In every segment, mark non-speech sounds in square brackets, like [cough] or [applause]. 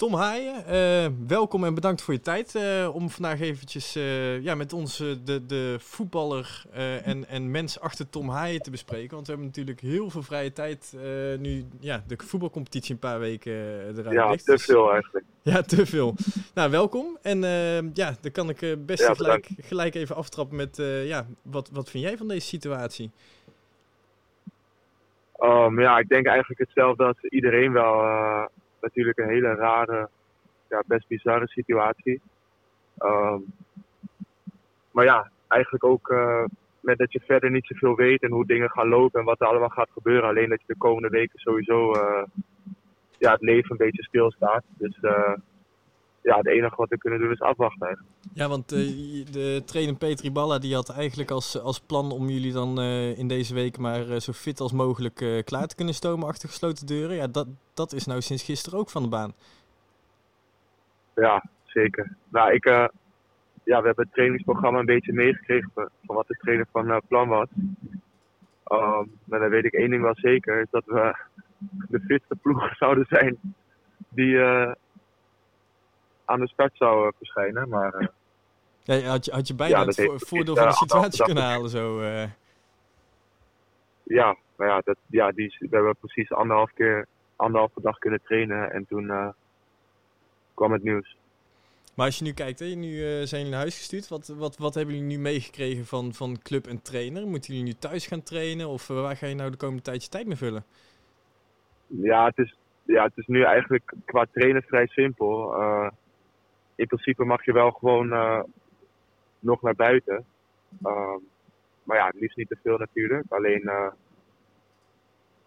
Tom Haaien, uh, welkom en bedankt voor je tijd uh, om vandaag eventjes uh, ja, met ons de, de voetballer en, en mens achter Tom Haaien te bespreken. Want we hebben natuurlijk heel veel vrije tijd nu ja, de voetbalcompetitie een paar weken eruit Ja, te veel eigenlijk. Ja, te veel. [laughs] nou, welkom. En ja, dan kan ik best ja, gelijk, gelijk even aftrappen met ja, wat, wat vind jij van deze situatie? Um, ja, ik denk eigenlijk hetzelfde als iedereen wel natuurlijk een hele rare, ja, best bizarre situatie. Um, maar ja, eigenlijk ook uh, met dat je verder niet zoveel weet en hoe dingen gaan lopen en wat er allemaal gaat gebeuren. Alleen dat je de komende weken sowieso uh, ja, het leven een beetje stilstaat. Dus uh, ja, het enige wat we kunnen doen is afwachten. Eigenlijk. Ja, want de trainer Petri Balla die had eigenlijk als, als plan om jullie dan in deze week maar zo fit als mogelijk klaar te kunnen stomen achter gesloten deuren. Ja, dat, dat is nou sinds gisteren ook van de baan. Ja, zeker. Nou, ik, ja, we hebben het trainingsprogramma een beetje meegekregen van, wat de trainer van plan was. Um, maar dan weet ik één ding wel zeker, is dat we de fitste ploeg [laughs] zouden zijn die uh, aan de start zou verschijnen. Maar, ja, had, je, had je bijna ja, het voordeel van de situatie kunnen halen zo? Ja, maar ja, dat, ja die, we hebben precies anderhalf keer anderhalve dag kunnen trainen en toen kwam het nieuws. Maar als je nu kijkt, hè, nu uh, zijn jullie naar huis gestuurd. Wat, wat, wat hebben jullie nu meegekregen van, van club en trainer? Moeten jullie nu thuis gaan trainen of uh, waar ga je nou de komende tijd je tijd mee vullen? Ja, het is, ja, het is nu eigenlijk qua trainen vrij simpel. In principe mag je wel gewoon nog naar buiten. Ehm, maar ja, liefst niet te veel natuurlijk. Alleen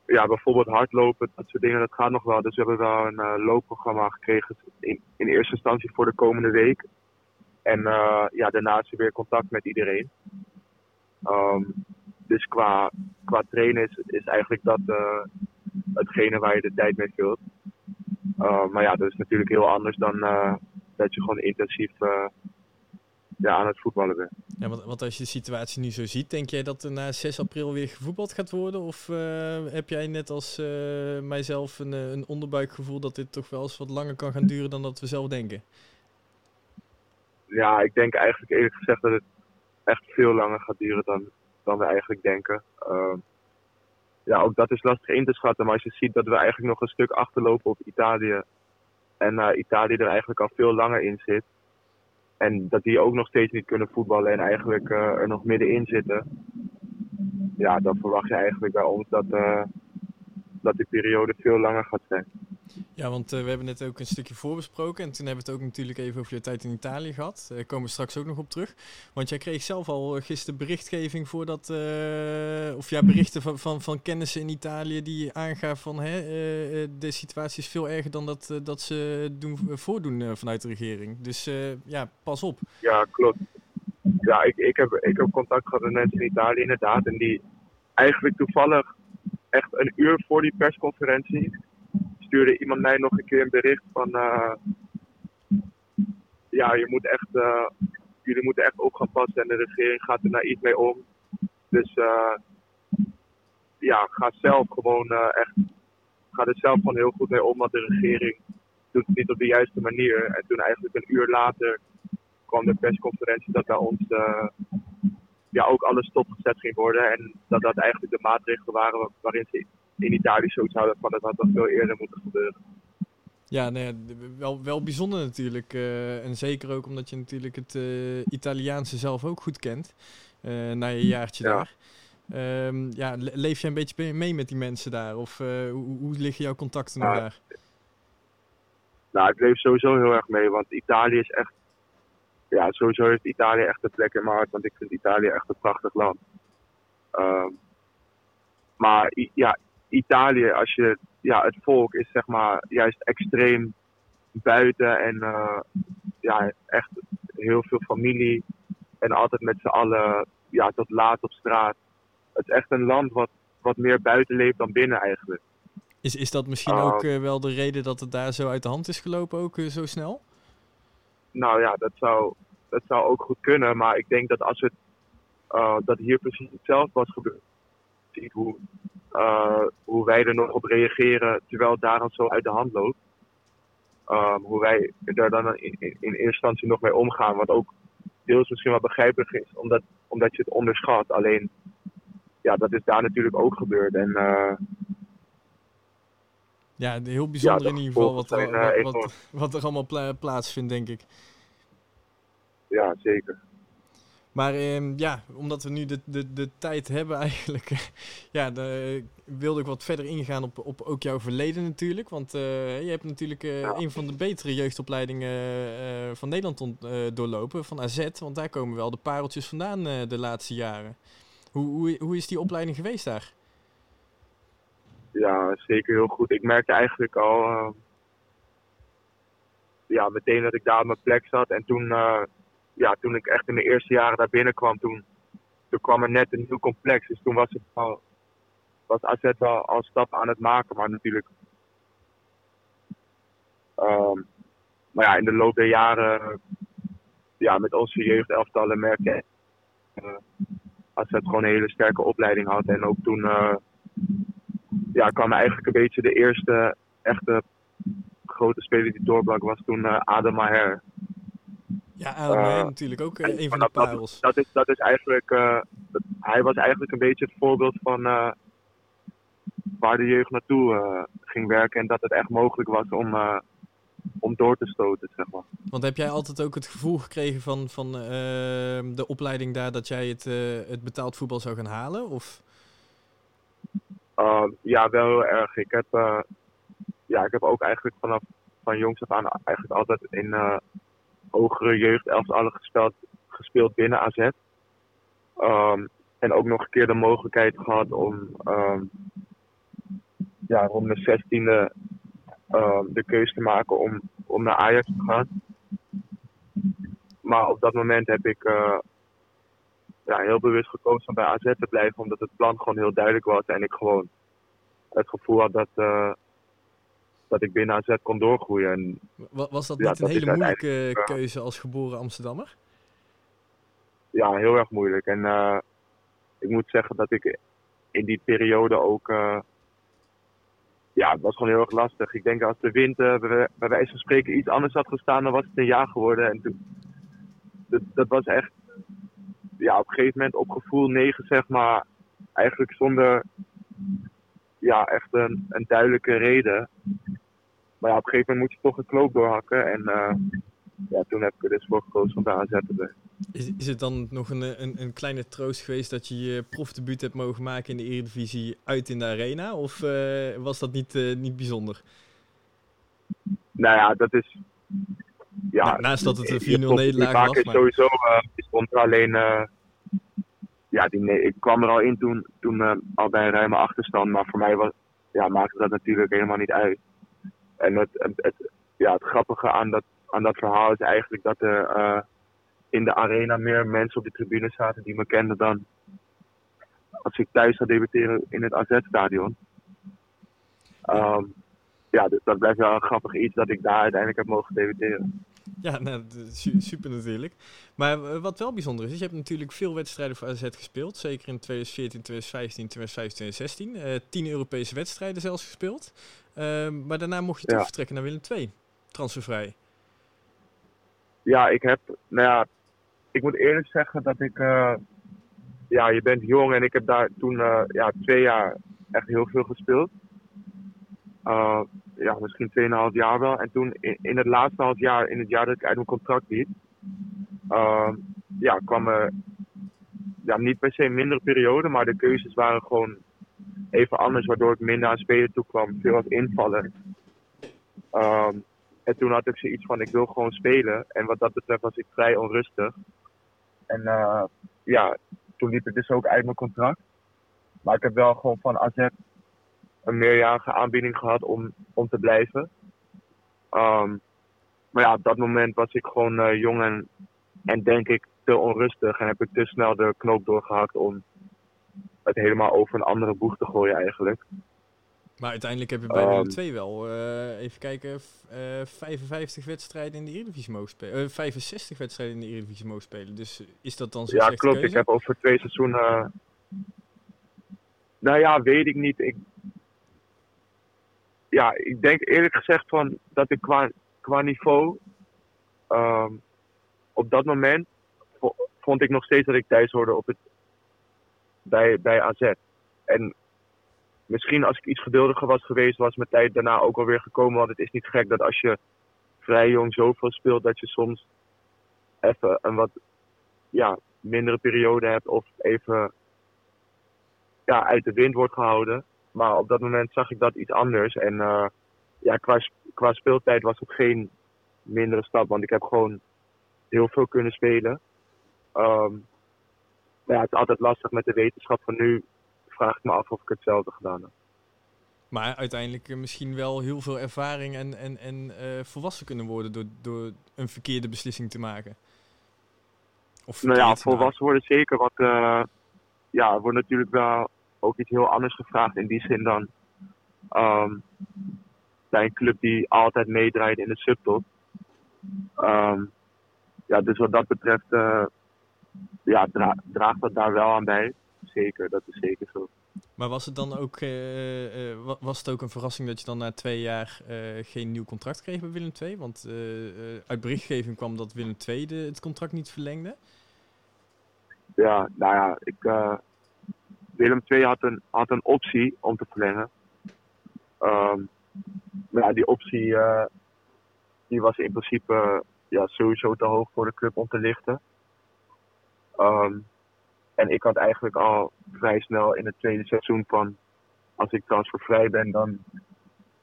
ja, bijvoorbeeld hardlopen, dat soort dingen, dat gaat nog wel. Dus we hebben wel een uh, loopprogramma gekregen in, in eerste instantie voor de komende week. En ja, daarna er weer contact met iedereen. Um, dus qua, qua trainen is, is eigenlijk dat hetgene waar je de tijd mee vult. maar ja, dat is natuurlijk heel anders dan dat je gewoon intensief ja, aan het voetballen ben. Ja, want, want, als je de situatie nu zo ziet, denk jij dat er na 6 april weer gevoetbald gaat worden? Of uh, heb jij net als uh, mijzelf een, eh, een onderbuikgevoel dat dit toch wel eens wat langer kan gaan duren dan dat we zelf denken? Ja, ik denk eigenlijk eerlijk gezegd dat het echt veel langer gaat duren dan, dan we eigenlijk denken. Uh, ja, ook dat is lastig in te schatten. Maar als je ziet dat we eigenlijk nog een stuk achterlopen op Italië. En Italië er eigenlijk al veel langer in zit en dat die ook nog steeds niet kunnen voetballen en eigenlijk uh, er nog middenin zitten. Ja, dan verwacht je eigenlijk bij ons dat, uh, dat die periode veel langer gaat zijn. Ja, want uh, we hebben net ook een stukje voorbesproken. En toen hebben we het ook natuurlijk even over je tijd in Italië gehad. Daar komen we straks ook nog op terug. Want jij kreeg zelf al gisteren berichtgeving voor dat. Uh, of ja, berichten van, van, van kennissen in Italië die aangaven van hè, de situatie is veel erger dan dat, dat ze doen, voordoen vanuit de regering. Dus ja, pas op. Ja, klopt. Ja, ik, ik, heb, ik heb contact gehad met mensen in Italië inderdaad. En die eigenlijk toevallig echt een uur voor die persconferentie stuurde iemand mij nog een keer een bericht van uh, ja, je moet echt, uh, jullie moeten echt op gaan passen en de regering gaat er naar iets mee om. Dus uh, ja, ga zelf gewoon echt, ga er zelf gewoon heel goed mee om, want de regering doet het niet op de juiste manier. En toen eigenlijk een uur later kwam de persconferentie dat bij ons ja, ook alles stopgezet ging worden. En dat dat eigenlijk de maatregelen waren waarin ze in Italië zoiets houden van dat had dan veel eerder moeten gebeuren. Ja, nee, wel, wel bijzonder natuurlijk. Uh, en zeker ook omdat je natuurlijk het uh, Italiaanse zelf ook goed kent. Uh, na je jaartje ja. daar. Um, ja, leef je een beetje mee met die mensen daar? Of hoe, hoe liggen jouw contacten nou, daar? Nou, ik leef sowieso heel erg mee. Want Italië is echt... Ja, sowieso heeft Italië echt een plek in mijn hart. Want ik vind Italië echt een prachtig land. Um, maar ja, Italië, als je, ja, het volk is zeg maar juist extreem buiten en uh, ja, echt heel veel familie en altijd met z'n allen ja, tot laat op straat. Het is echt een land wat, wat meer buiten leeft dan binnen eigenlijk. Is, is dat misschien ook uh, wel de reden dat het daar zo uit de hand is gelopen, ook uh, zo snel? Nou ja, dat zou, dat zou ook goed kunnen. Maar ik denk dat als het dat hier precies hetzelfde was gebeurd, ziet hoe uh, hoe wij er nog op reageren terwijl het daar dan zo uit de hand loopt. Ehm, hoe wij daar dan in, in, eerste instantie nog mee omgaan. Wat ook deels misschien wel begrijpelijk is, omdat, omdat je het onderschat. Alleen, ja, dat is daar natuurlijk ook gebeurd. En uh, ja, heel bijzonder in ieder geval wat, er, wat, wat, er allemaal plaatsvindt, denk ik. Ja, zeker. Maar ehm, ja, omdat we nu de, de, de tijd [laughs] hebben eigenlijk, ja, de, wilde ik wat verder ingaan op, op ook jouw verleden natuurlijk. Want uh, je hebt natuurlijk uh, een van de betere jeugdopleidingen uh, van Nederland doorlopen, van AZ. Want daar komen wel de pareltjes vandaan de laatste jaren. Hoe, hoe, hoe is die opleiding geweest daar? Ja, zeker heel goed. Ik merkte eigenlijk al ja, meteen dat ik daar op mijn plek zat. En toen ja, toen ik echt in de eerste jaren daar binnenkwam, toen, toen kwam er net een nieuw complex. Dus toen was het al, was AZ wel al stap aan het maken. Maar natuurlijk, um, maar ja, in de loop der jaren, ja, met onze jeugdelftallen merkte uh, AZ gewoon een hele sterke opleiding had. En ook toen, uh, ja, kwam eigenlijk een beetje de eerste echte grote speler die doorbrak, was toen uh, Adem Maher. Ja, Adam uh, natuurlijk ook uh, een van de parels. Dat, dat, is, dat is eigenlijk, hij was eigenlijk een beetje het voorbeeld van waar de jeugd naartoe ging werken en dat het echt mogelijk was om, om door te stoten, zeg maar. Want heb jij altijd ook het gevoel gekregen van, van de opleiding daar dat jij het, het betaald voetbal zou gaan halen? Of? Ja, wel heel erg. Ik heb, ja, ik heb ook eigenlijk vanaf van jongs af aan eigenlijk altijd in hogere jeugd elftallen gespeeld, gespeeld binnen AZ. Ehm, en ook nog een keer de mogelijkheid gehad om um, ja, rond de zestiende um, de keuze te maken om, om naar Ajax te gaan. Maar op dat moment heb ik uh, ja, heel bewust gekozen om bij AZ te blijven, omdat het plan gewoon heel duidelijk was en ik gewoon het gevoel had dat, uh, dat ik binnen AZ kon doorgroeien. En, was dat niet een hele moeilijke keuze als geboren Amsterdammer? Ja, heel erg moeilijk. En uh, ik moet zeggen dat ik in die periode ook... Uh, ja, het was gewoon heel erg lastig. Ik denk als de wind bij, bij wijze van spreken iets anders had gestaan, dan was het een jaar geworden. En toen, dat, dat was echt, ja, op een gegeven moment op gevoel 9, zeg maar, eigenlijk zonder ja, echt een, een duidelijke reden. Maar ja, op een gegeven moment moet je toch een knoop doorhakken. En uh, ja, toen heb ik er dus voor gekozen om daar aan te zetten. Is, is het dan nog een, een, een, kleine troost geweest dat je je profdebuut hebt mogen maken in de Eredivisie uit in de arena? Of uh, was dat niet, uh, niet bijzonder? Nou ja, dat is... Ja, Na, naast dat het een 4-0 nederlaag was. Maar... sowieso uh, stond er alleen... ja, die, nee, ik kwam er al in toen, toen al bij een ruime achterstand. Maar voor mij was, ja, maakte dat natuurlijk helemaal niet uit. En het, het, ja, het grappige aan dat, aan dat verhaal is eigenlijk dat er uh, in de arena meer mensen op de tribune zaten die me kenden dan als ik thuis zou debuteren in het AZ-stadion. Um, ja, dus dat blijft wel een grappig iets dat ik daar uiteindelijk heb mogen debuteren. Ja, nou, super natuurlijk. Maar eh, wat wel bijzonder is, is je hebt natuurlijk veel wedstrijden voor AZ gespeeld. Zeker in 2014, 2015, 2015, 2016. Uh, tien Europese wedstrijden zelfs gespeeld. Uh, maar daarna mocht je toch vertrekken naar Willem II, transfervrij. Ja, ik heb, nou ja, ik moet eerlijk zeggen dat ik, uh, ja, je bent jong en ik heb daar toen uh, ja, twee jaar echt heel veel gespeeld. Ja, misschien 2,5 jaar wel. En toen in, het laatste half jaar, in het jaar dat ik uit mijn contract liep, ja, kwam er ja, niet per se een mindere periode, maar de keuzes waren gewoon even anders, waardoor ik minder aan spelen toe kwam. Veel als invallen. Um, en toen had ik zoiets van, ik wil gewoon spelen. En wat dat betreft was ik vrij onrustig. En uh, ja, toen liep ik dus ook uit mijn contract. Maar ik heb wel gewoon van AZ een meerjarige aanbieding gehad om, om te blijven. Um, maar ja, op dat moment was ik gewoon uh, jong en, en denk ik te onrustig. En heb ik te snel de knoop doorgehakt om het helemaal over een andere boeg te gooien eigenlijk. Maar uiteindelijk heb je bij Willem 2 ehm, wel, uh, even kijken, uh, eh, 55 wedstrijden in de Eredivisie mogen spelen. Uh, 65 wedstrijden in de Eredivisie mogen spelen. Dus is dat dan zo Ja, klopt. Ik heb over twee seizoenen... Nou ja, weet ik niet. Ik... Ja, ik denk eerlijk gezegd van dat ik qua qua niveau. Ehm, op dat moment vond ik nog steeds dat ik thuis hoorde op het, bij, bij AZ. En misschien als ik iets geduldiger was geweest, was mijn tijd daarna ook alweer gekomen. Want het is niet gek dat als je vrij jong zoveel speelt, dat je soms even een wat ja, mindere periode hebt of even ja, uit de wind wordt gehouden. Maar op dat moment zag ik dat iets anders. En uh, ja, qua, qua speeltijd was het geen mindere stap, want ik heb gewoon heel veel kunnen spelen. Um, maar ja, het is altijd lastig met de wetenschap van nu. Vraag ik me af of ik hetzelfde gedaan heb. Maar uiteindelijk eh, misschien wel heel veel ervaring en, en, en uh, volwassen kunnen worden door, door een verkeerde beslissing te maken. Of nou ja, volwassen worden zeker. Want uh, ja, er wordt natuurlijk wel ook iets heel anders gevraagd in die zin dan um, bij een club die altijd meedraait in de subtop. Um, ja, dus wat dat betreft uh, ja, dra draagt dat daar wel aan bij. Zeker, dat is zeker zo. Maar was het dan ook, uh, uh, was het ook een verrassing dat je dan na twee jaar geen nieuw contract kreeg bij Willem II? Want uit berichtgeving kwam dat Willem II de, het contract niet verlengde. Ja, nou ja, ik, Willem II had een, had een optie om te verlengen. Um, maar ja, die optie die was in principe ja, sowieso te hoog voor de club om te lichten. Um, en ik had eigenlijk al vrij snel in het tweede seizoen van als ik transfervrij ben, dan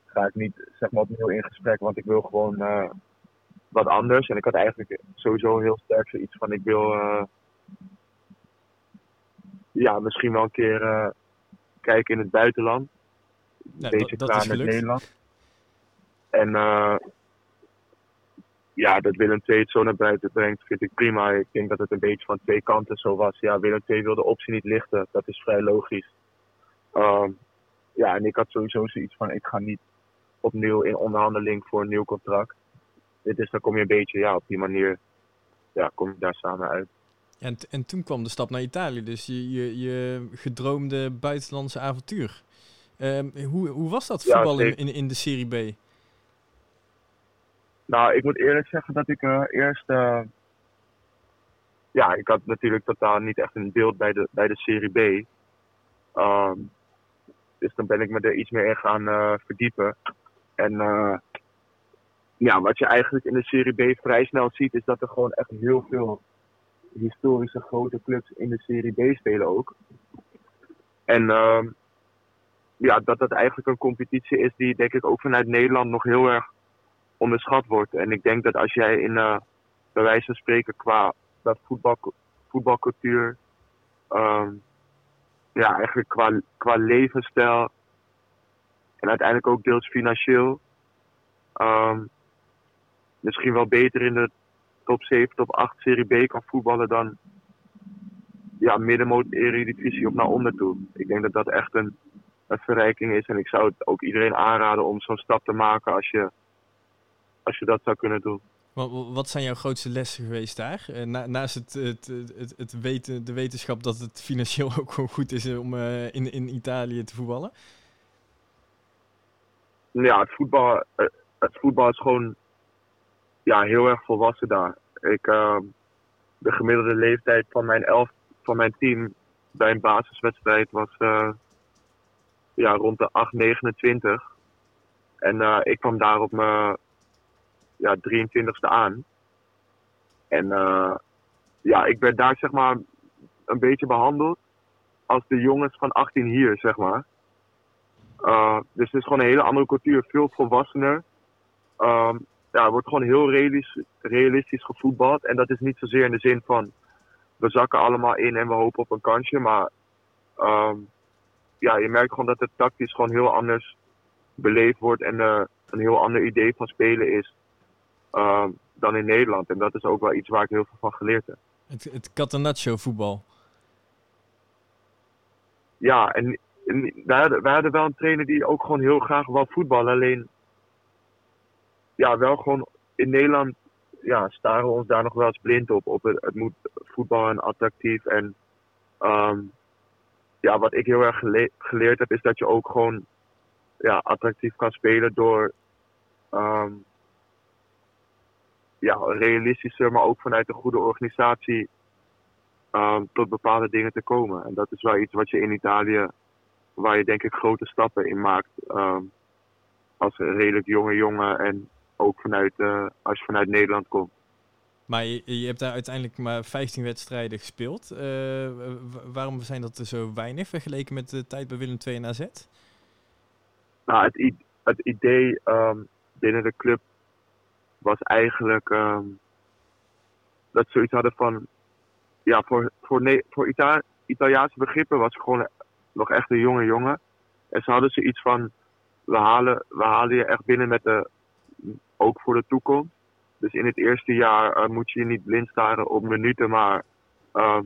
ga ik niet zeg maar opnieuw in gesprek, want ik wil gewoon uh, wat anders. En ik had eigenlijk sowieso heel sterk zoiets van ik wil uh, ja, misschien wel een keer uh, kijken in het buitenland. Ja, Deze dat, klaar met Nederland. En ja, dat Willem II het zo naar buiten brengt, vind ik prima. Ik denk dat het een beetje van twee kanten zo was. Ja, Willem II wil de optie niet lichten. Dat is vrij logisch. Um, ja, en ik had sowieso zoiets van, ik ga niet opnieuw in onderhandeling voor een nieuw contract. Dit is, dan kom je een beetje, ja, op die manier, ja, kom je daar samen uit. En, en toen kwam de stap naar Italië, dus je, je, je gedroomde buitenlandse avontuur. Um, hoe, hoe was dat voetbal in, in, in de Serie B? Nou, ik moet eerlijk zeggen dat ik uh, eerst. Uh, ja, ik had natuurlijk totaal niet echt een beeld bij de, bij de Serie B. Um, dus dan ben ik me er iets meer in gaan uh, verdiepen. En ja, wat je eigenlijk in de Serie B vrij snel ziet, is dat er gewoon echt heel veel historische grote clubs in de Serie B spelen ook. En uh, ja, dat dat eigenlijk een competitie is die denk ik ook vanuit Nederland nog heel erg onderschat wordt. En ik denk dat als jij in, uh, bij wijze van spreken, qua dat voetbal, voetbalcultuur, um, ja, eigenlijk qua, qua levensstijl en uiteindelijk ook deels financieel, um, misschien wel beter in de top 7, top 8 Serie B kan voetballen dan ja, middenmoot Eredivisie op naar onder toe. Ik denk dat dat echt een, een verrijking is en ik zou het ook iedereen aanraden om zo'n stap te maken als je als je dat zou kunnen doen. Wat, zijn jouw grootste lessen geweest daar? Eh, na, naast het, het, het, het, weten, de wetenschap dat het financieel [laughs] ook gewoon goed is om uh, in, in Italië te voetballen? Ja, het voetbal, eh, het voetbal is gewoon ja, heel erg volwassen daar. Ik, uh, de gemiddelde leeftijd van mijn, elf, van mijn team bij een basiswedstrijd was uh, ja, rond de 8, 29. En ik kwam daar op mijn ja, 23ste aan. En uh, ja, ik werd daar zeg maar een beetje behandeld als de jongens van 18 hier, zeg maar. Dus het is gewoon een hele andere cultuur, veel volwassener. Um, ja, er wordt gewoon heel realistisch, realistisch gevoetbald. En dat is niet zozeer in de zin van we zakken allemaal in en we hopen op een kansje. Maar um, ja, je merkt gewoon dat het tactisch gewoon heel anders beleefd wordt en uh, een heel ander idee van spelen is. Ehm, dan in Nederland. En dat is ook wel iets waar ik heel veel van geleerd heb. Het, het Catenaccio voetbal. Ja, en, en wij, hadden, wij hadden wel een trainer die ook gewoon heel graag wou voetballen. Alleen, ja, wel gewoon in Nederland ja, staren we ons daar nog wel eens blind op. op het, het moet voetbal en attractief. En um, ja, wat ik heel erg geleerd heb, is dat je ook gewoon ja, attractief kan spelen door um, ja, realistischer, maar ook vanuit een goede organisatie um, tot bepaalde dingen te komen. En dat is wel iets wat je in Italië, waar je denk ik grote stappen in maakt. Als een redelijk jonge jongen en ook vanuit, uh, als je vanuit Nederland komt. Maar je, je, hebt daar uiteindelijk maar 15 wedstrijden gespeeld. Uh, waarom zijn dat er zo weinig vergeleken met de tijd bij Willem II en AZ? Nou, het, het idee um, binnen de club was eigenlijk um, dat ze zoiets hadden van ja, voor, voor, voor Ita Italiaanse begrippen was het gewoon nog echt een jonge jongen. En ze hadden zoiets van, we halen, we halen je echt binnen met de, ook voor de toekomst. Dus in het eerste jaar uh, moet je je niet blind staren op minuten, maar uh,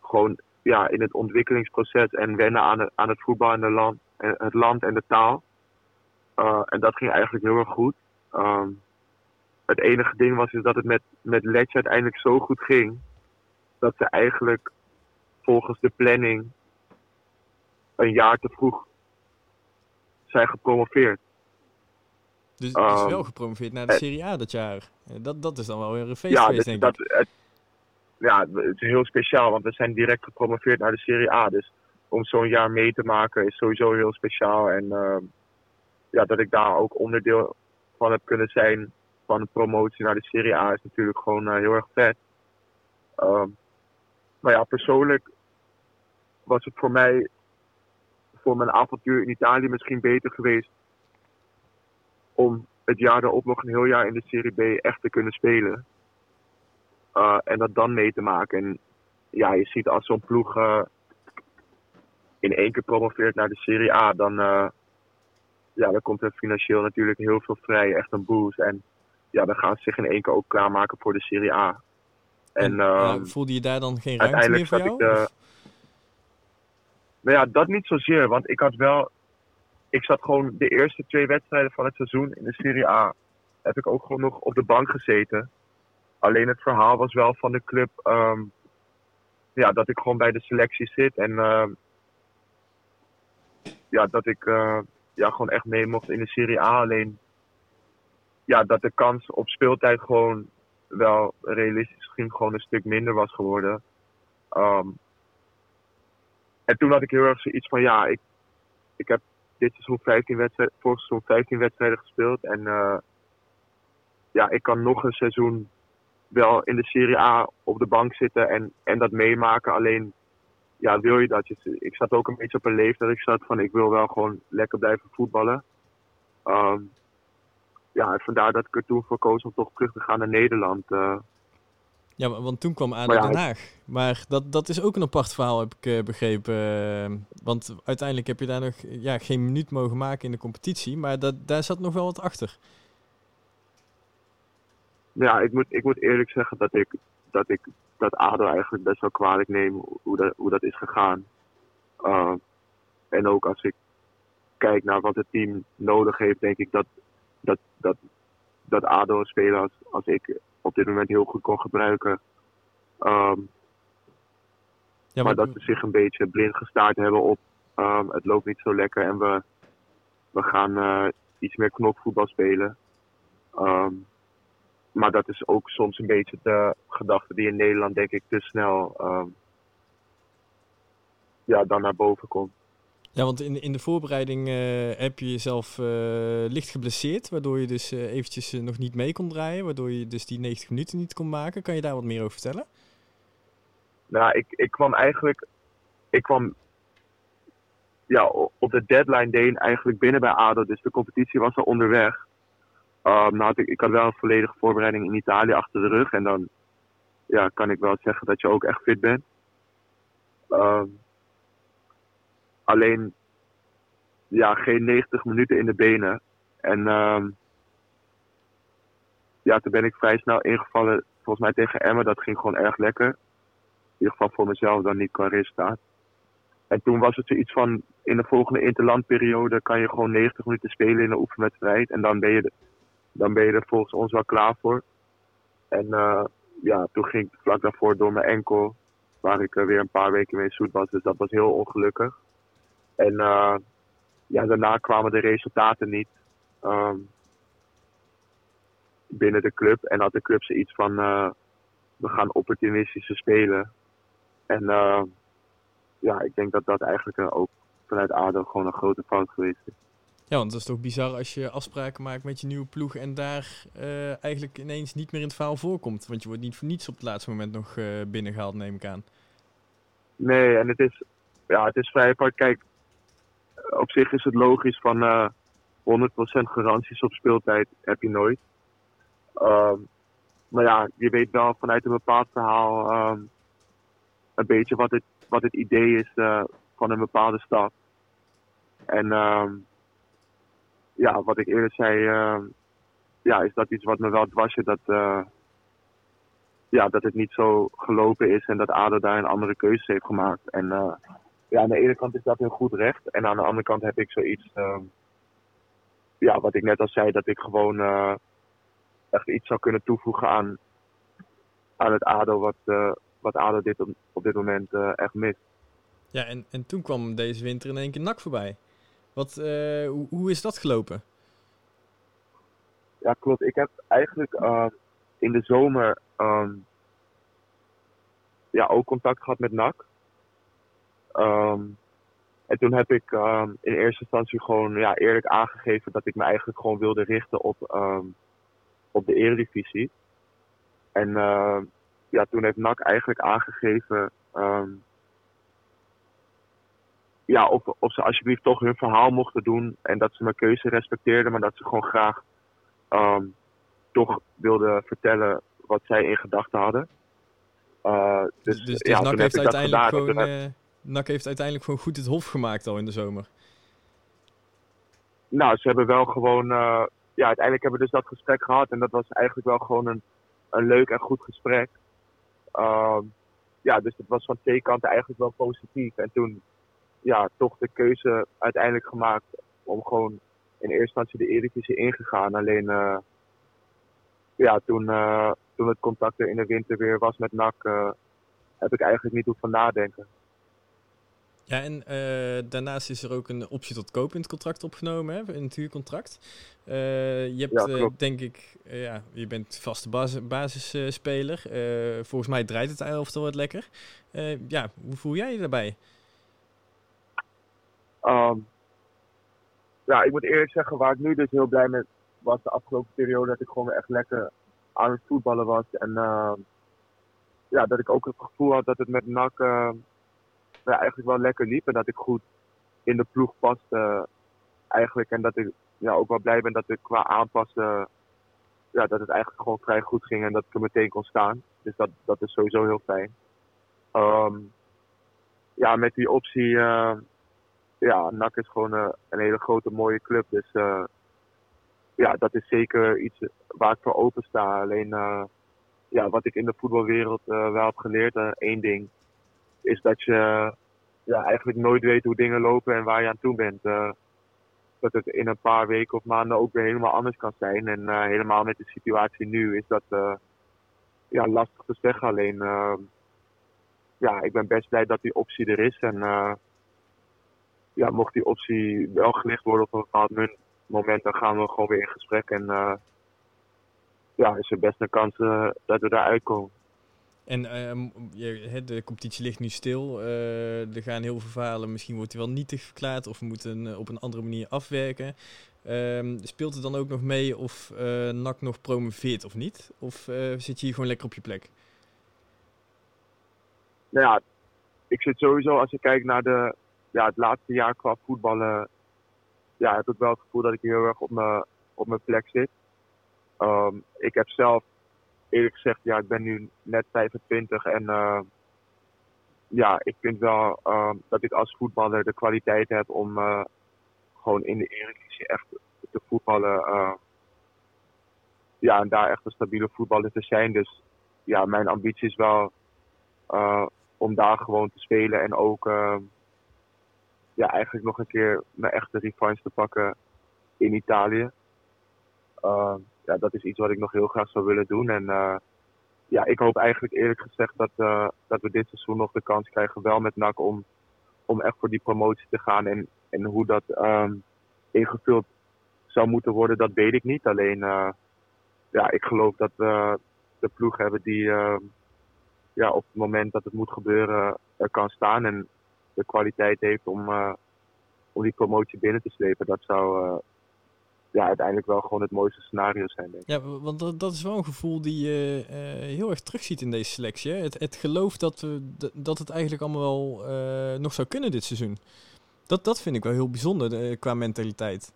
gewoon ja, in het ontwikkelingsproces en wennen aan het, aan het voetbal en de land, het land en de taal. Uh, en dat ging eigenlijk heel erg goed. Um, het enige ding was is dat het met, met Letje uiteindelijk zo goed ging dat ze eigenlijk volgens de planning een jaar te vroeg zijn gepromoveerd. Dus is um, wel gepromoveerd naar de eh, Serie A dat jaar. Dat, dat is dan wel weer een feest ja, geweest, dus denk dat, ik. Het, ja, het is heel speciaal, want we zijn direct gepromoveerd naar de Serie A. Dus om zo'n jaar mee te maken is sowieso heel speciaal. En uh, ja, dat ik daar ook onderdeel van heb kunnen zijn van de promotie naar de Serie A is natuurlijk gewoon uh, heel erg vet. Um, maar ja, persoonlijk was het voor mij, voor mijn avontuur in Italië misschien beter geweest om het jaar erop nog een heel jaar in de Serie B echt te kunnen spelen. Uh, en dat dan mee te maken. En ja, je ziet als zo'n ploeg uh, in één keer promoveert naar de Serie A, dan, uh, ja, dan komt er financieel natuurlijk heel veel vrij. Echt een boost. En ja, dan gaan ze zich in één keer ook klaarmaken voor de Serie A. En, ehm, voelde je daar dan geen ruimte meer voor jou? Ik de, nou ja, dat niet zozeer. Want ik had wel... Ik zat gewoon de eerste twee wedstrijden van het seizoen in de Serie A... heb ik ook gewoon nog op de bank gezeten. Alleen het verhaal was wel van de club... Um, ja, dat ik gewoon bij de selectie zit. En uh, ja, dat ik uh, ja, gewoon echt mee mocht in de Serie A. Alleen ja, dat de kans op speeltijd gewoon wel realistisch misschien gewoon een stuk minder was geworden. Um, en toen had ik heel erg zoiets van, ja, ik, ik heb dit seizoen 15 wedstrijden, vorig seizoen 15 wedstrijden gespeeld. En uh, ja, ik kan nog een seizoen wel in de Serie A op de bank zitten en, en dat meemaken. Alleen, ja, wil je dat? Ik zat ook een beetje op een leeftijd. Ik zat van, ik wil wel gewoon lekker blijven voetballen. Um, ja, vandaar dat ik er toen voor koos om toch terug te gaan naar Nederland. Uh. Ja, want toen kwam ja, Den Haag. Maar dat, dat is ook een apart verhaal, heb ik uh, begrepen. Uh, want uiteindelijk heb je daar nog ja, geen minuut mogen maken in de competitie. Maar dat, daar zat nog wel wat achter. Ja, ik moet, ik moet eerlijk zeggen dat ik dat, ik, dat ADO eigenlijk best wel kwalijk neem hoe dat, hoe dat is gegaan. en ook als ik kijk naar wat het team nodig heeft, denk ik dat dat, dat, dat ADO een speler als, als ik op dit moment heel goed kon gebruiken. Um, ja, maar, maar, dat ze zich een beetje blind gestaard hebben op um, het loopt niet zo lekker en we, we gaan uh, iets meer knopvoetbal spelen. Um, maar dat is ook soms een beetje de gedachte die in Nederland denk ik te snel ja, dan naar boven komt. Ja, want in, in de voorbereiding uh, heb je jezelf uh, licht geblesseerd, waardoor je dus uh, eventjes nog niet mee kon draaien, waardoor je dus die 90 minuten niet kon maken. Kan je daar wat meer over vertellen? Nou, ik, ik kwam eigenlijk, ik kwam ja, op de deadline day eigenlijk binnen bij ADO, dus de competitie was al onderweg. Um, nou ik, ik had wel een volledige voorbereiding in Italië achter de rug en dan ja, kan ik wel zeggen dat je ook echt fit bent. Um, Alleen, ja, geen 90 minuten in de benen. En um, ja, toen ben ik vrij snel ingevallen, volgens mij tegen Emma. Dat ging gewoon erg lekker. In ieder geval voor mezelf dan niet qua resultaat. En toen was het zoiets van, in de volgende interlandperiode kan je gewoon 90 minuten spelen in een oefenwedstrijd. En dan ben je, dan ben je er volgens ons wel klaar voor. En uh, ja, toen ging ik vlak daarvoor door mijn enkel, waar ik weer een paar weken mee zoet was. Dus dat was heel ongelukkig. En uh, ja, daarna kwamen de resultaten niet. Um, binnen de club. En had de club zoiets van, eh, we gaan opportunistische spelen. En eh, ja, ik denk dat dat eigenlijk eh, ook vanuit ADO gewoon een grote fout geweest is. Ja, want dat is toch bizar als je afspraken maakt met je nieuwe ploeg en daar eh, eigenlijk ineens niet meer in het verhaal voorkomt. Want je wordt niet voor niets op het laatste moment nog eh, binnengehaald, neem ik aan. Nee, en het is, ja, het is vrij apart. Kijk, op zich is het logisch van eh 100% garanties op speeltijd heb je nooit. Ehm, maar ja, je weet wel vanuit een bepaald verhaal ehm, een beetje wat het, wat het idee is eh, van een bepaalde stad. En ehm, ja, wat ik eerder zei, ja, is dat iets wat me wel dwars zit, dat, eh, ja, dat het niet zo gelopen is en dat ADO daar een andere keuzes heeft gemaakt. En eh, ja, aan de ene kant is dat heel goed recht. En aan de andere kant heb ik zoiets, ehm, ja, wat ik net al zei, dat ik gewoon eh, echt iets zou kunnen toevoegen aan, aan het ADO wat, eh, wat ADO dit op, op dit moment eh, echt mist. Ja, en, en toen kwam deze winter in één keer NAC voorbij. Wat, hoe, hoe is dat gelopen? Ja, klopt. Ik heb eigenlijk ehm, in de zomer ehm, ja, ook contact gehad met NAC. Ehm, en toen heb ik ehm, in eerste instantie gewoon ja, eerlijk aangegeven dat ik me eigenlijk gewoon wilde richten op, ehm, op de eredivisie. En ja, toen heeft NAC eigenlijk aangegeven ja, of, of ze alsjeblieft toch hun verhaal mochten doen en dat ze mijn keuze respecteerden, maar dat ze gewoon graag toch wilden vertellen wat zij in gedachten hadden. Eh, Dus, dus dus, ja, NAC toen heeft heb ik dat uiteindelijk gedaan. Gewoon, NAC heeft uiteindelijk gewoon goed het hof gemaakt al in de zomer. Nou, ze hebben wel gewoon. eh, ja, uiteindelijk hebben we dus dat gesprek gehad. En dat was eigenlijk wel gewoon een, een leuk en goed gesprek. Ehm, ja, dus het was van twee kanten eigenlijk wel positief. En toen, ja, toch de keuze uiteindelijk gemaakt om gewoon in eerste instantie de Eredivisie ingegaan. Alleen, eh, ja, toen, eh, toen het contact er in de winter weer was met eh, heb ik eigenlijk niet hoeven nadenken. Ja, en eh, daarnaast is er ook een optie tot koop in het contract opgenomen, hè, in het huurcontract. Eh, je hebt, Ja, eh, denk ik, ja, je bent vaste bas basisspeler. Volgens mij draait het elftal wat lekker. Ja, hoe voel jij je daarbij? Ehm, ja, ik moet eerlijk zeggen, waar ik nu dus heel blij mee was de afgelopen periode, dat ik gewoon echt lekker aan het voetballen was. En ehm, ja, dat ik ook het gevoel had dat het met NAC ja, eigenlijk wel lekker liep. En dat ik goed in de ploeg paste eigenlijk. En dat ik ja, ook wel blij ben dat ik qua aanpassen, ja, dat het eigenlijk gewoon vrij goed ging. En dat ik er meteen kon staan. Dus dat, dat is sowieso heel fijn. Ehm, ja, met die optie... ehm, ja, NAC is gewoon eh, een hele grote mooie club. Dus eh, ja, dat is zeker iets waar ik voor open sta. Alleen eh, ja, wat ik in de voetbalwereld eh, wel heb geleerd, eh, één ding, is dat je ja, eigenlijk nooit weet hoe dingen lopen en waar je aan toe bent. Eh, dat het in een paar weken of maanden ook weer helemaal anders kan zijn. En eh, helemaal met de situatie nu is dat eh, ja, lastig te zeggen. Alleen eh, ja, ik ben best blij dat die optie er is. En ja, mocht die optie wel gelicht worden op een bepaald moment, dan gaan we gewoon weer in gesprek. En ja, is er best een kans dat we daar uitkomen. En ehm, de competitie ligt nu stil. eh, er gaan heel veel verhalen. Misschien wordt hij wel nietig verklaard of we moeten eh, op een andere manier afwerken. Ehm, speelt het dan ook nog mee of eh NAC nog promoveert of niet? Of zit je hier gewoon lekker op je plek? Nou ja, ik zit sowieso, als ik kijk naar de, ja, het laatste jaar qua voetballen, ja, heb ik wel het gevoel dat ik heel erg op mijn, op mijn plek zit. Ehm, ik heb zelf eerlijk gezegd, ja, ik ben nu net 25 en eh, ja, ik vind wel ehm, dat ik als voetballer de kwaliteit heb om eh, gewoon in de Eredivisie echt te voetballen. eh, ja, en daar echt een stabiele voetballer te zijn. Dus ja, mijn ambitie is wel eh, om daar gewoon te spelen en ook ja, eigenlijk nog een keer mijn echte revanche te pakken in Italië. Ja, dat is iets wat ik nog heel graag zou willen doen. En eh, ja, ik hoop eigenlijk eerlijk gezegd dat, eh, dat we dit seizoen nog de kans krijgen, wel met NAC, om, om echt voor die promotie te gaan. En, en hoe dat ehm, ingevuld zou moeten worden, dat weet ik niet. Alleen, eh, ja, ik geloof dat we de ploeg hebben die ehm, ja, op het moment dat het moet gebeuren er kan staan en de kwaliteit heeft om, om die promotie binnen te slepen. Dat zou ja, uiteindelijk wel gewoon het mooiste scenario zijn. Denk ik. Ja, want dat, dat is wel een gevoel die je heel erg terugziet in deze selectie. Hè? Het, het geloof dat, we, dat het eigenlijk allemaal wel nog zou kunnen dit seizoen. Dat, dat vind ik wel heel bijzonder qua mentaliteit.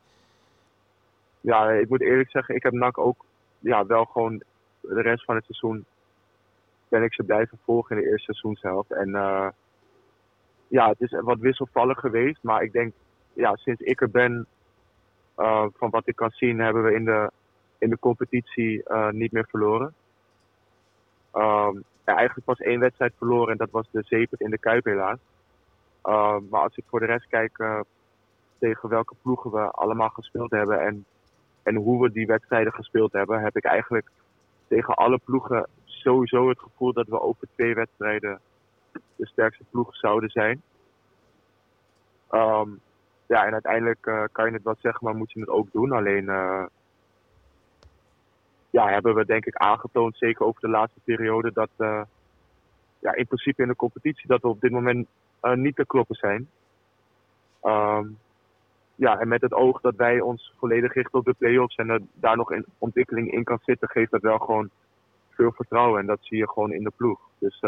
Ja, ik moet eerlijk zeggen, ik heb NAC ook ja, wel gewoon de rest van het seizoen ben ik ze blijven volgen in de eerste seizoenshelft. En ja, het is wat wisselvallig geweest. Maar ik denk, ja, sinds ik er ben, uh, van wat ik kan zien, hebben we in de, in de competitie uh, niet meer verloren. Ja, eigenlijk pas één wedstrijd verloren en dat was de zeepert in de Kuip helaas. Uh, maar als ik voor de rest kijk tegen welke ploegen we allemaal gespeeld hebben en, en hoe we die wedstrijden gespeeld hebben, heb ik eigenlijk tegen alle ploegen sowieso het gevoel dat we over twee wedstrijden de sterkste ploeg zouden zijn. Um, ja, en uiteindelijk uh, kan je het wel zeggen, maar moet je het ook doen. Alleen uh, ja, hebben we denk ik aangetoond, zeker over de laatste periode, dat uh, ja, in principe in de competitie dat we op dit moment niet te kloppen zijn. Um, ja, en met het oog dat wij ons volledig richten op de play-offs en er daar nog een ontwikkeling in kan zitten, geeft dat wel gewoon veel vertrouwen. En dat zie je gewoon in de ploeg. Dus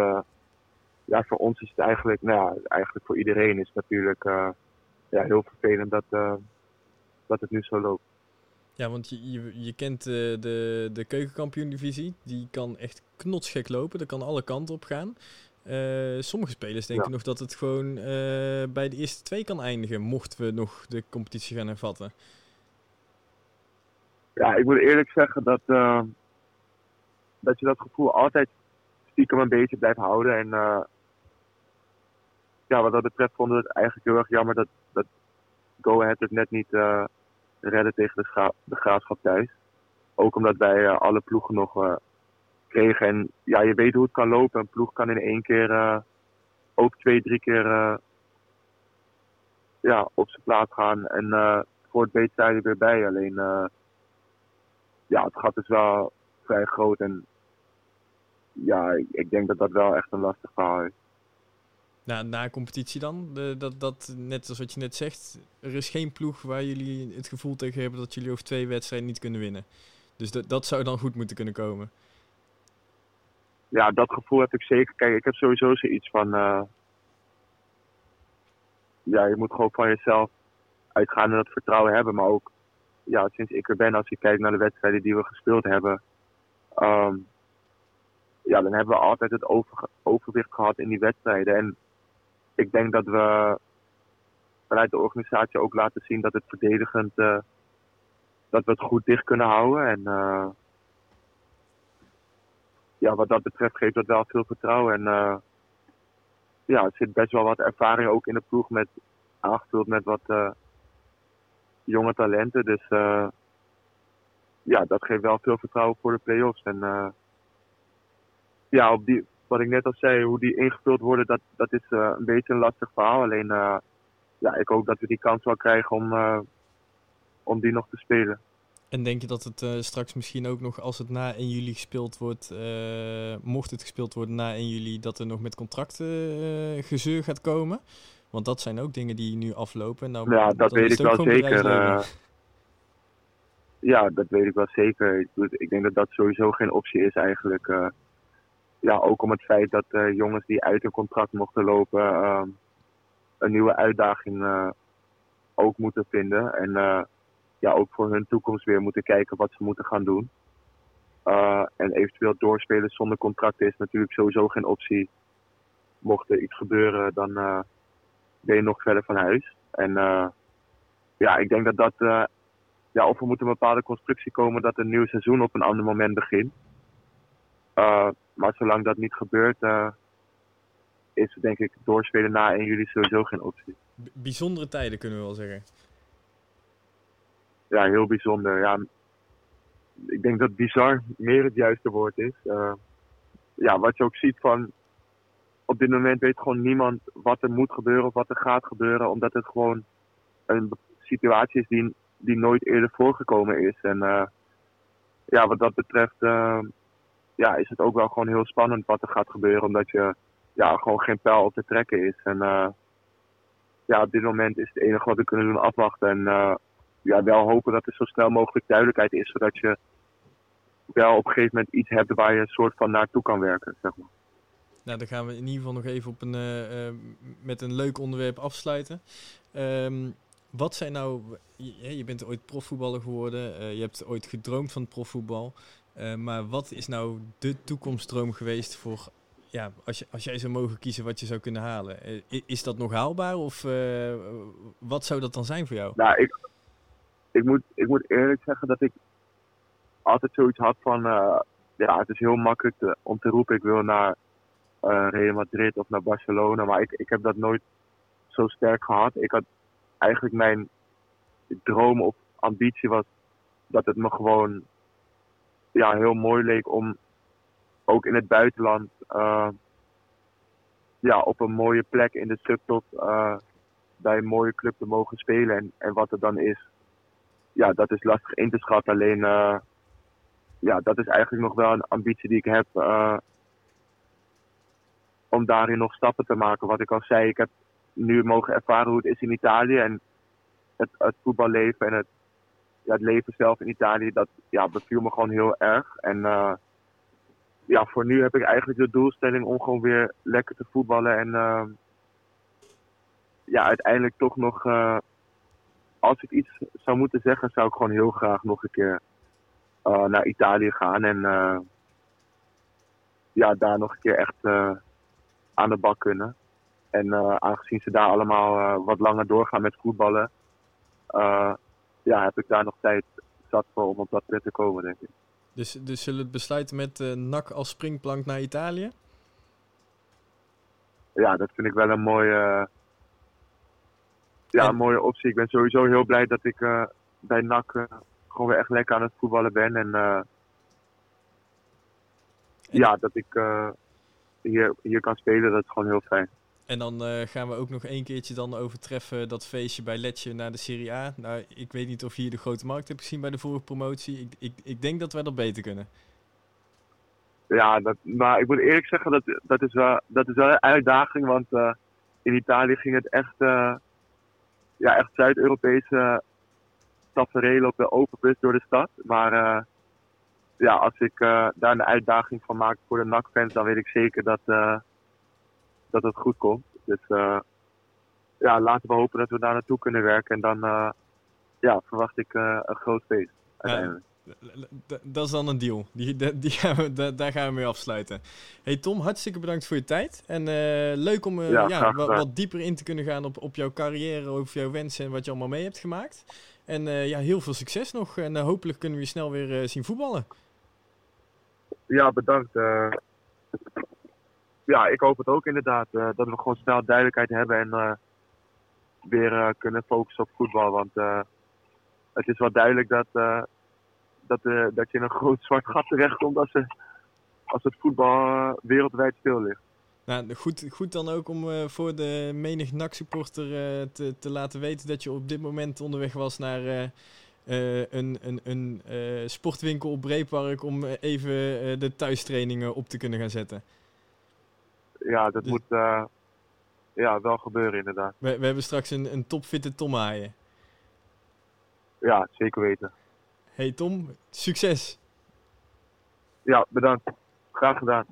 ja, voor ons is het eigenlijk, nou ja, eigenlijk voor iedereen is het natuurlijk ja, heel vervelend dat, uh, dat het nu zo loopt. Ja, want je, je, je kent de, de, de keukenkampioen-divisie. Die kan echt knotsgek lopen. Dat kan alle kanten op gaan. sommige spelers denken nog dat het gewoon bij de eerste twee kan eindigen, mochten we nog de competitie gaan hervatten. Ja, ik moet eerlijk zeggen dat, dat je dat gevoel altijd stiekem een beetje blijft houden. En ja, wat dat betreft vonden we het eigenlijk heel erg jammer dat, dat Go Ahead het net niet uh, redden tegen de, scha de graafschap thuis. Ook omdat wij uh, alle ploegen nog kregen. En ja, je weet hoe het kan lopen. Een ploeg kan in één keer ook twee, drie keer ja, op zijn plaats gaan. En voor het weet zijn er weer bij. Alleen ja, het gat is wel vrij groot. En ja, ik, ik, denk dat dat wel echt een lastig verhaal is. Na, na competitie dan? De, dat, dat, net als wat je net zegt, er is geen ploeg waar jullie het gevoel tegen hebben dat jullie over twee wedstrijden niet kunnen winnen. Dus dat, dat zou dan goed moeten kunnen komen. Ja, dat gevoel heb ik zeker. Kijk, ik heb sowieso zoiets van. Uh, ja, je moet gewoon van jezelf uitgaan en dat vertrouwen hebben. Maar ook ja, sinds ik er ben, als je kijkt naar de wedstrijden die we gespeeld hebben. Um, ja, dan hebben we altijd het over, overwicht gehad in die wedstrijden. En ik denk dat we vanuit de organisatie ook laten zien dat het verdedigend uh, dat we het goed dicht kunnen houden. En uh, ja, wat dat betreft geeft dat wel veel vertrouwen. En uh, ja, er zit best wel wat ervaring ook in de ploeg met aangevuld met wat jonge talenten. Dus ja, dat geeft wel veel vertrouwen voor de play-offs. En ja, op die, wat ik net al zei, hoe die ingevuld worden, dat, dat is uh, een beetje een lastig verhaal. Alleen, uh, ja, ik hoop dat we die kans wel krijgen om, uh, om die nog te spelen. En denk je dat het straks misschien ook nog, als het na 1 juli gespeeld wordt, mocht het gespeeld worden na 1 juli, dat er nog met contracten gezeur gaat komen? Want dat zijn ook dingen die nu aflopen. Nou, ja, dat weet ik wel zeker. ja, dat weet ik wel zeker. Ik, ik, denk dat dat sowieso geen optie is eigenlijk ja, ook om het feit dat uh, jongens die uit hun contract mochten lopen uh, een nieuwe uitdaging uh, ook moeten vinden. En ja, ook voor hun toekomst weer moeten kijken wat ze moeten gaan doen. en eventueel doorspelen zonder contract is natuurlijk sowieso geen optie. Mocht er iets gebeuren, dan ben je nog verder van huis. En ja, ik denk dat dat, ja, of er moet een bepaalde constructie komen dat een nieuw seizoen op een ander moment begint. Maar zolang dat niet gebeurt, uh, is denk ik doorspelen na 1 juli sowieso geen optie. bijzondere tijden kunnen we wel zeggen. Ja, heel bijzonder. Ja, ik denk dat bizar meer het juiste woord is. Uh, ja, wat je ook ziet van. Op dit moment weet gewoon niemand wat er moet gebeuren of wat er gaat gebeuren, omdat het gewoon een situatie is die, die nooit eerder voorgekomen is. En uh, ja, wat dat betreft ja, is het ook wel gewoon heel spannend wat er gaat gebeuren. Omdat je ja, gewoon geen pijl op te trekken is. En ja, op dit moment is het enige wat we kunnen doen afwachten. En ja, wel hopen dat er zo snel mogelijk duidelijkheid is. Zodat je wel op een gegeven moment iets hebt waar je een soort van naartoe kan werken. Zeg maar. Nou, dan gaan we in ieder geval nog even op een, uh, met een leuk onderwerp afsluiten. Um, wat zijn nou, je, je, bent ooit profvoetballer geworden, je hebt ooit gedroomd van profvoetbal. Maar wat is nou de toekomstdroom geweest voor, ja, als, je, als jij zou mogen kiezen wat je zou kunnen halen? is dat nog haalbaar of wat zou dat dan zijn voor jou? Nou, ik, ik, moet, ik moet eerlijk zeggen dat ik altijd zoiets had van, ja, het is heel makkelijk om te roepen, ik wil naar Real Madrid of naar Barcelona. Maar ik, ik heb dat nooit zo sterk gehad. Ik had eigenlijk mijn droom of ambitie was dat het me gewoon ja, heel mooi leek om ook in het buitenland uh, ja, op een mooie plek in de subtop uh, bij een mooie club te mogen spelen. En, en wat er dan is, ja, dat is lastig in te schatten. Alleen, uh, ja, dat is eigenlijk nog wel een ambitie die ik heb om daarin nog stappen te maken. Wat ik al zei, ik heb nu mogen ervaren hoe het is in Italië. En het, het voetballeven en het, ja, het leven zelf in Italië, dat ja, beviel me gewoon heel erg. En uh, ja, voor nu heb ik eigenlijk de doelstelling om gewoon weer lekker te voetballen. En uh, ja, uiteindelijk toch nog, uh, als ik iets zou moeten zeggen, zou ik gewoon heel graag nog een keer naar Italië gaan. En ja, daar nog een keer echt aan de bak kunnen. En aangezien ze daar allemaal wat langer doorgaan met voetballen, ja, heb ik daar nog tijd zat voor om op dat punt te komen, denk ik. Dus, dus zullen we het besluiten met uh, NAC als springplank naar Italië? Ja, dat vind ik wel een mooie, ja, een mooie optie. Ik ben sowieso heel blij dat ik bij NAC gewoon weer echt lekker aan het voetballen ben. En, en... ja, dat ik hier, hier kan spelen, dat is gewoon heel fijn. En dan uh, gaan we ook nog één keertje dan overtreffen dat feestje bij Letje naar de Serie A. Nou, ik weet niet of je hier de grote markt hebt gezien bij de vorige promotie. Ik, ik, ik denk dat wij dat beter kunnen. Ja, dat, maar ik moet eerlijk zeggen, dat, dat, is, wel, dat is wel een uitdaging. Want uh, in Italië ging het echt, uh, ja, echt Zuid-Europese tafereel op de open bus door de stad. Maar ja, als ik daar een uitdaging van maak voor de NAC-fans, dan weet ik zeker dat, dat het goed komt. Dus uh, ja, laten we hopen dat we daar naartoe kunnen werken. En dan ja, verwacht ik een groot feest uiteindelijk. Dat is dan een deal. Die, die, die gaan we, daar gaan we mee afsluiten. Hey Tom, hartstikke bedankt voor je tijd. En leuk om ja, ja wat, wat, dieper in te kunnen gaan op, op jouw carrière, over jouw wensen en wat je allemaal mee hebt gemaakt. En ja, heel veel succes nog. En hopelijk kunnen we je snel weer zien voetballen ja, bedankt. Ja, ik hoop het ook inderdaad. Uh, dat we gewoon snel duidelijkheid hebben en uh, weer kunnen focussen op voetbal. Want het is wel duidelijk dat, dat, dat je in een [laughs] groot zwart gat terechtkomt als, als het voetbal wereldwijd stil ligt. Nou, goed, goed dan ook om voor de menig NAC-supporter te, te laten weten dat je op dit moment onderweg was naar een, een, een sportwinkel op Breepark om even de thuistrainingen op te kunnen gaan zetten. Ja, dat dus moet ja, wel gebeuren inderdaad. We, we hebben straks een, een topfitte Tom Haaien. Ja, zeker weten. Hey Tom, succes! Ja, bedankt. Graag gedaan.